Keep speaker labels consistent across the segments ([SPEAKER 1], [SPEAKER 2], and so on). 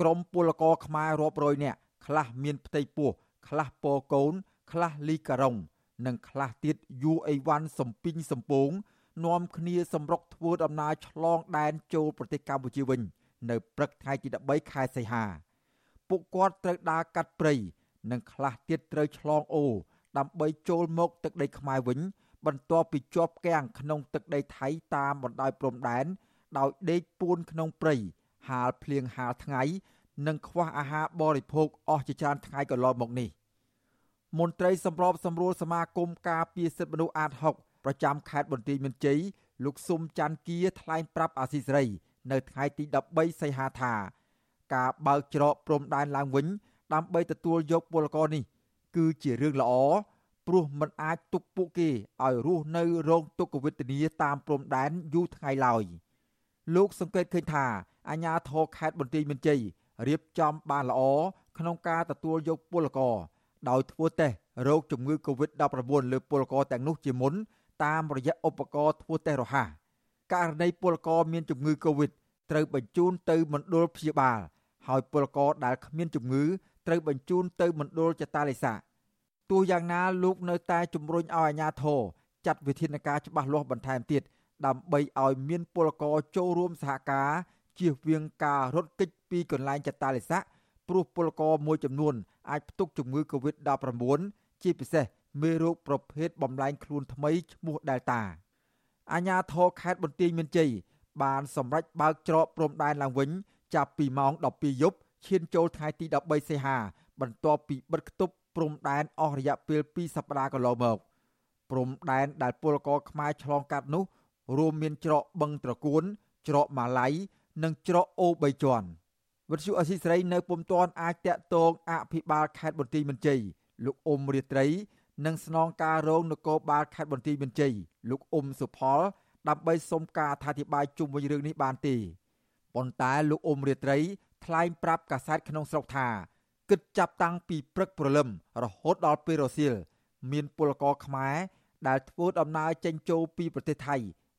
[SPEAKER 1] ក្រុមពលករខ្មែររាប់រយនាក់ខ្លះមានផ្ទៃពោះខ្លះពោកូន ខ្លះលីការុងនិងខ្លះទៀតយូអេវ៉ាន់សំពីងសំពងនាំគ្នាសម្រុកធ្វើដំណើរឆ្លងដែនចូលប្រទេសកម្ពុជាវិញ នៅព្រឹកថ្ងៃទី13ខែសីហាពួកគាត់ត្រូវដើរកាត់ព្រៃនិងខ្លះទៀតត្រូវឆ្លងអូរដើម្បីចូលមកទឹកដីខ្មែរវិញ បន្ទាប់ពីជាប់គាំងក្នុងទឹកដីថៃតាមបណ្ដោយព្រំដែនដោយដេកពួនក្នុងព្រៃ ហាលភ្លៀងហាលថ្ងៃ និងខ្វះអាហារបរិភោគអស់ជាច្រើនថ្ងៃកន្លងមកនេះមន្ត្រីសម្របសម្រួលសមាគមការពារសិទ្ធិមនុស្សអាត6ប្រចាំខេត្តបន្ទាយមានជ័យលោកស៊ុំច័ន្ទគាថ្លែងប្រាប់អាស៊ីសេរី នៅថ្ងៃទី13សីហាថា ការបើកច្រកព្រំដែនឡើងវិញ ដើម្បីទទួលយកពលករនេះ គឺជារឿងល្អព្រោះมันអាចទុកពួកគេឲ្យរស់នៅរងទុក្ខវេទនាតាមព្រំដែនយូរថ្ងៃឡើយលោកសង្កេតឃើញថា អាញាធរខេត្តបន្ទាយមានជ័យរៀបចំបានល្អក្នុងការទទួលយកពលករដោយធ្វើតេស្តរោគជំងឺ Covid-19 លើពលករទាំងនោះជាមុនតាមរយៈឧបករណ៍ធ្វើតេស្តរហ័សករណីពលករមានជំងឺ Covid ត្រូវបញ្ជូនទៅមណ្ឌលព្យាបាលហើយពលករដែលគ្មានជំងឺត្រូវបញ្ជូនទៅមណ្ឌលចតាឡេសាទោះយ៉ាងណាលោកនៅតែជំរុញឲ្យអាជ្ញាធរចាត់វិធានការច្បាស់លាស់បន្ថែមទៀតដើម្បីឲ្យមានពលករចូលរួមសហការ ជៀសវាងការរត់គេចពីកន្លែងចតាឡេសាព្រោះពលករមួយចំនួនអាចផ្ទុកជំងឺ Covid-19 ជាពិសេសមេរោគប្រភេទបំលែងខ្លួនថ្មីឈ្មោះ Delta អាជ្ញាធរខេត្តបន្ទាយមានជ័យបានសម្រេចបើកច្រកព្រំដែនឡើងវិញ ចាប់ពីម៉ោង12យប់ឈានចូលថ្ងៃទី13សីហា បន្ទាប់ពីបិទគប់ព្រំដែនអស់រយៈពេល2សប្តាហ៍កន្លងមកព្រំដែនដែលពលករខ្មែរឆ្លងកាត់នោះ រួមមានច្រកបឹងត្រកួន ច្រកម៉ាឡៃ និងច្រកអូ3ជាន់វិទ្យុអសីស្រីនៅពុំទាន់អាចតាក់ទងអភិបាលខេត្តបន្ទាយមានជ័យលោកអ៊ុំរាត្រី និងស្នងការរងនគរបាលខេត្តបន្ទាយមានជ័យលោកអ៊ុំសុផល ដើម្បីសុំការអធិប្បាយជុំវិញរឿងនេះបានទេប៉ុន្តែលោកអ៊ុំរាត្រីថ្លែងប្រាប់កាសែតក្នុងស្រុកថាគិតចាប់តាំងពីព្រឹកព្រលឹមរហូតដល់ពេលរសៀលមានពលករខ្មែរដែលធ្វើដំណើរចេញចូលពីប្រទេសថៃ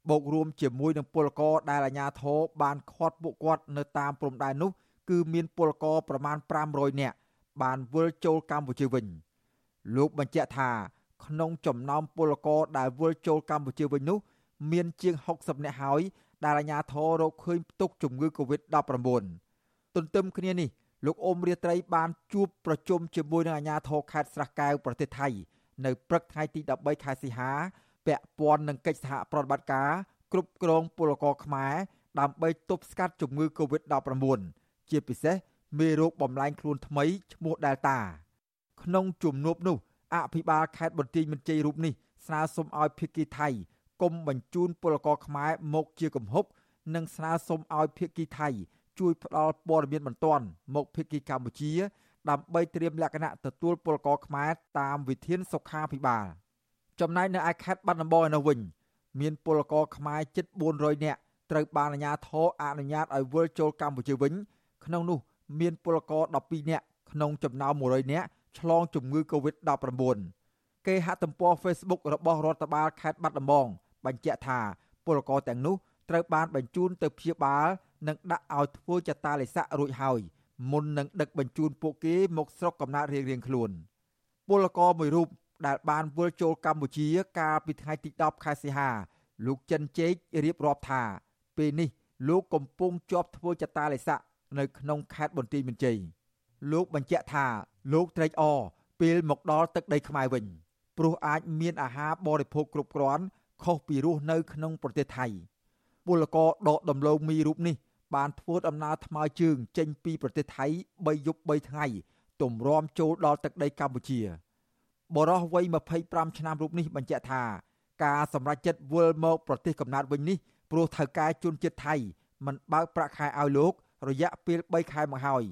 [SPEAKER 1] បូករួមជាមួយនឹងពលករដែលអាជ្ញាធរបានឃាត់ពួកគាត់នៅតាមព្រំដែននោះ គឺមានពលករប្រមាណ500នាក់បានវិលចូលកម្ពុជាវិញលោកបញ្ជាក់ថា ក្នុងចំណោមពលករដែលវិលចូលកម្ពុជាវិញនោះ មានជាង60នាក់ហើយដែលអាជ្ញាធររកឃើញផ្ទុកជំងឺ Covid-19 ទន្ទឹមគ្នានេះលោកអ៊ុំរាត្រីបានជួបប្រជុំជាមួយនឹងអាជ្ញាធរខេត្តស្រះកែវប្រទេសថៃ នៅព្រឹកថ្ងៃទី13ខែសីហា ពាក់ព័ន្ធនឹងកិច្ចសហប្រតិបត្តិការគ្រប់គ្រងពលករខ្មែរដើម្បីទប់ស្កាត់ជំងឺ Covid-19 ជាពិសេសមេរោគបំលែងខ្លួនថ្មីឈ្មោះ Delta ក្នុងជំនួបនោះអភិបាលខេត្តបន្ទាយមានជ័យរូបនេះស្នើសុំឲ្យភាគីថៃគុំបញ្ជូនពលករខ្មែរមកជាកំហុកនិងស្នើសុំឲ្យភាគីថៃ ជួយផ្ដល់ព័ត៌មានបន្ទាន់មកភាគីកម្ពុជា ដើម្បីត្រៀមលក្ខណៈទទួលពលករខ្មែរតាមវិធានសុខាភិបាល ចំណែកនៅឯខេត្តបាត់ដំបងឯនោះវិញមានពលករខ្មែរជិត400នាក់ត្រូវបានអាជ្ញាធរអនុញ្ញាតឲ្យវិលចូលកម្ពុជាវិញ ក្នុងនោះ មានពលករ12នាក់ក្នុងចំណោម100នាក់ឆ្លងជំងឺ Covid-19 គេហទំព័រ Facebook របស់រដ្ឋបាលខេត្តបាត់ដំបងបញ្ជាក់ថាពលករទាំងនោះត្រូវបានបញ្ជូនទៅព្យាបាលនិងដាក់ឲ្យធ្វើចតាឡេសាក់រួចហើយមុននឹងដឹកបញ្ជូនពួកគេមកស្រុកកំណើតរៀងៗខ្លួនពលករមួយរូប ដែលបានវិលចូលកម្ពុជា កាលពីថ្ងៃទី10ខែសីហា លោកចិនជែករៀបរាប់ថា ពេលនេះ លោកកំពុងជាប់ធ្វើចតាឡេសាក់នៅក្នុងខេត្តបន្ទាយមានជ័យលោកបញ្ជាក់ថាលោកត្រេកអរពេលមកដល់ទឹកដីខ្មែរវិញព្រោះអាចមានអាហារបរិភោគគ្រប់គ្រាន់ខុសពីរស់នៅក្នុងប្រទេសថៃពលករដកដំឡូងមីរូបនេះ បានធ្វើដំណើរថ្មើរជើងចេញពីប្រទេសថៃ3យប់3ថ្ងៃ ទម្រាំចូលដល់ទឹកដីកម្ពុជា បរោះវ័យ25ឆ្នាំរូបនេះបញ្ជាក់ថាការសម្រេចចិត្តវិលមកប្រទេសកំណើតវិញនេះព្រោះថៅកែជនជាតិថៃមិនបើកប្រាក់ខែឲ្យលោក រយៈពេល3ខែមកហើយ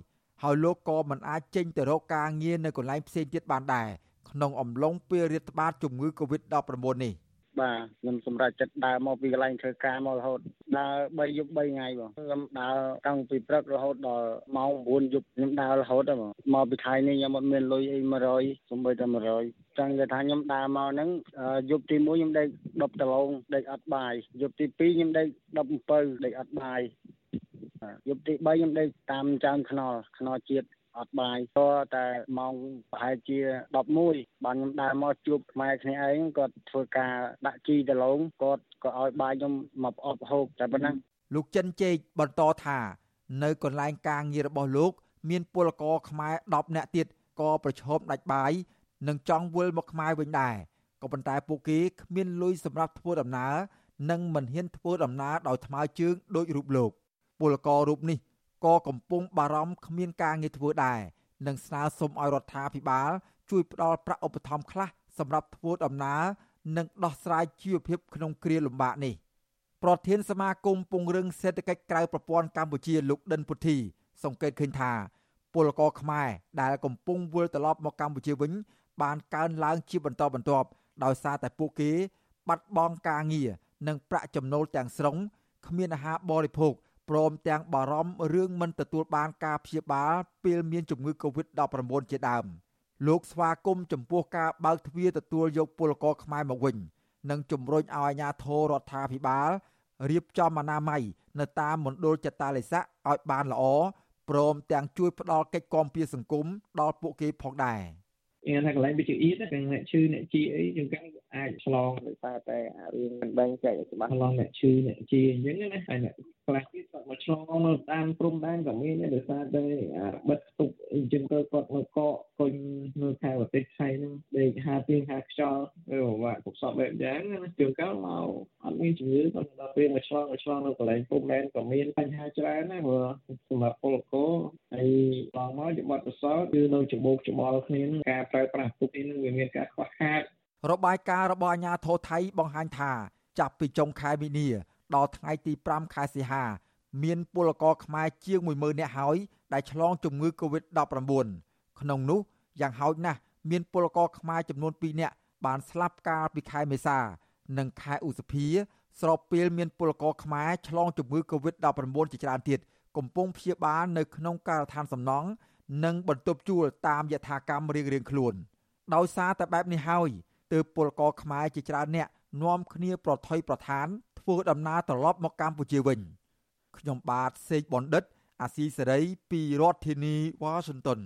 [SPEAKER 1] ហើយលោកក៏មិនអាចចេញទៅរកការងារនៅកន្លែងផ្សេងទៀតបានដែរក្នុងអំឡុងពេលរាតត្បាតជំងឺ Covid-19 នេះ
[SPEAKER 2] បាទខ្ញុំសម្រេចចិត្តដើរមកពីកន្លែងធ្វើការមករហូតដើរ3យប់3ថ្ងៃបងខ្ញុំដើរតាំងពីព្រឹករហូតដល់ម៉ោង9យប់ខ្ញុំដើររហូតហ្នឹងមកពីថៃនេះខ្ញុំអត់មានលុយអី100សំបីតែ100ចឹងគេថាខ្ញុំដើរមកហ្នឹងយប់ទី1ខ្ញុំដេក10ដលងដេកអត់បាយយប់ទី2ខ្ញុំដេក17ដេកអត់បាយយប់ទី3ខ្ញុំដេកតាមចានខ្នល់ខ្នល់ជាតិ អត់បាយក៏តែម៉ោងប្រហែលជា11បានខ្ញុំដើរមកជួបខ្មែរគ្នាឯងគាត់ធ្វើការដាក់ជីដលងគាត់ក៏ឲ្យបាយខ្ញុំមកប្រអប់ហូបតែប៉ុណ្ណឹង
[SPEAKER 1] លោកចិនជេកបន្តថា នៅកន្លែងការងាររបស់លោក មានពលករខ្មែរ10នាក់ទៀតក៏ប្រឈមដាច់បាយនិងចង់វិលមកខ្មែរវិញដែរក៏ប៉ុន្តែពួកគេគ្មានលុយសម្រាប់ធ្វើដំណើរនិងមិនហ៊ានធ្វើដំណើរដោយថ្មើរជើងដោយរូបលោកពលកររូបនេះ ក៏កំពុងបារម្ភគ្មានការងារធ្វើដែរនិងស្នើសុំឲ្យរដ្ឋាភិបាល ជួយផ្ដល់ប្រាក់ឧបត្ថម្ភខ្លះសម្រាប់ធ្វើដំណើរនិងដោះស្រាយជីវភាពក្នុងគ្រាលំបាកនេះប្រធានសមាគមពង្រឹងសេដ្ឋកិច្ចក្រៅប្រព័ន្ធកម្ពុជាលោកដិនពុទ្ធី សង្កេតឃើញថាពលករខ្មែរដែលកំពុងវិលត្រឡប់មកកម្ពុជាវិញ បានកើនឡើងជាបន្តបន្ទាប់ដោយសារតែពួកគេ បាត់បង់ការងារនិងប្រាក់ចំណូលទាំងស្រុងគ្មានអាហារបរិភោគ ព្រមទាំងបារម្ភរឿងមិនទទួលបានការព្យាបាលពេលមានជំងឺ Covid-19 ជាដើមលោកស្វាគមន៍ចំពោះការបើកទ្វារទទួលយកពលករខ្មែរមកវិញនិងជំរុញឲ្យអាជ្ញាធររដ្ឋាភិបាលរៀបចំអនាម័យនៅតាមមណ្ឌលចតាឡេស័កឲ្យបានល្អព្រមទាំងជួយផ្ដល់កិច្ចគាំពារសង្គមដល់ពួកគេផងដែរ
[SPEAKER 3] មានថាកន្លែងវិទ្យាអ៊ីតទាំងអ្នកឈឺអ្នកជីអីយើងកាន់អាចឆ្លងដោយសារតែរឿងមិនបែងចែកច្បាស់ឆ្លងអ្នកឈឺអ្នកជីអញ្ចឹងណាហើយអ្នក ខ្លះទៀតគាត់មកឆ្លងនៅតាមព្រំដែនក៏មានដែរដោយសារតែបិទទុកអញ្ចឹងទៅគាត់នៅកកគុញនៅខែប្រទេសថៃហ្នឹងដេកហាទៀងហាខ្យល់ឬว่าពុកសពបែបយ៉ាងណាជាងកៅមកអត់មានជំងឺគាត់ដល់ពេលមកឆ្លងមកឆ្លងនៅកន្លែងព្រំដែនក៏មានបញ្ហាច្រើនណាព្រោះសម្រាប់ពលករហើយបងមកជាបទពិសោធន៍គឺនៅច្បោកច្បល់គ្នាការប្រើប្រាស់ទុកនេះនឹងវាមានការខ្វះខាត
[SPEAKER 1] របាយការណ៍របស់អាជ្ញាធរថៃបង្ហាញថាចាប់ពីចុងខែមីនា ដល់ថ្ងៃទី5ខែសីហា មានពលករខ្មែរជាង10000នាក់ហើយដែលឆ្លងជំងឺ Covid-19 ក្នុងនោះយ៉ាងហោចណាស់មានពលករខ្មែរចំនួន2នាក់បានស្លាប់កាលពីខែមេសា និងខែឧសភា ស្របពេលមានពលករខ្មែរឆ្លងជំងឺ Covid-19 ជាច្រើនទៀតកំពុងព្យាបាលនៅក្នុងការដ្ឋានសំណង់និងបន្ទប់ជួលតាមយថាកម្មរៀងៗខ្លួន ដោយសារតែបែបនេះហើយទើបពលករខ្មែរជាច្រើនអ្នកនាំគ្នាប្រថុយប្រឋាន ធ្វើដំណើរត្រឡប់មកកម្ពុជាវិញខ្ញុំបាទសេកបណ្ឌិត អាស៊ីសេរីពីរដ្ឋធានីវ៉ាស៊ីនតោន